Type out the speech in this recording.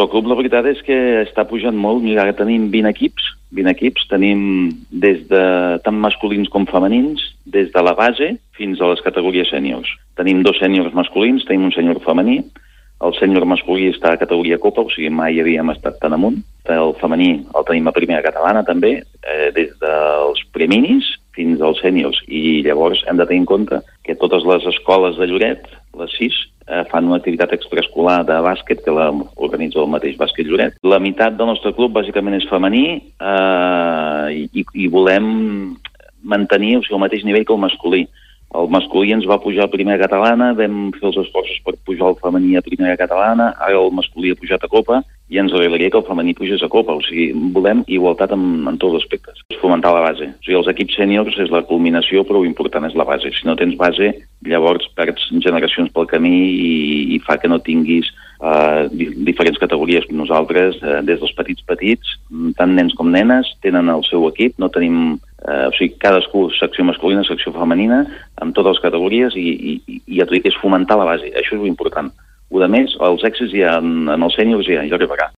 El club, la veritat és que està pujant molt. Mira, ara tenim 20 equips, 20 equips. Tenim des de tant masculins com femenins, des de la base fins a les categories sèniors. Tenim dos sèniors masculins, tenim un sènior femení. El sènior masculí està a categoria Copa, o sigui, mai havíem estat tan amunt. El femení el tenim a primera catalana, també, eh, des dels preminis fins als sèniors. I llavors hem de tenir en compte que totes les escoles de Lloret, les sis, eh, fan una activitat extraescolar de bàsquet que la organitza el mateix bàsquet Lloret. La meitat del nostre club bàsicament és femení eh, i, i volem mantenir o sigui, el mateix nivell que el masculí. El masculí ens va pujar a primera catalana, vam fer els esforços per pujar el femení a primera catalana, ara el masculí ha pujat a Copa i ens agradaria que el femení pugés a Copa. O sigui, volem igualtat en, en tots els aspectes. És fomentar la base. O sigui, els equips sèniors és la culminació, però l'important és la base. Si no tens base, llavors perds generacions pel camí i, i fa que no tinguis uh, diferents categories. Nosaltres, uh, des dels petits petits, tant nens com nenes, tenen el seu equip, no tenim eh, o sigui, cadascú, secció masculina, secció femenina, amb totes les categories i, i, i ja t'ho dic, és fomentar la base, això és important. Ho de més, els èxits ja en, en els sèniors ja, ja arribarà.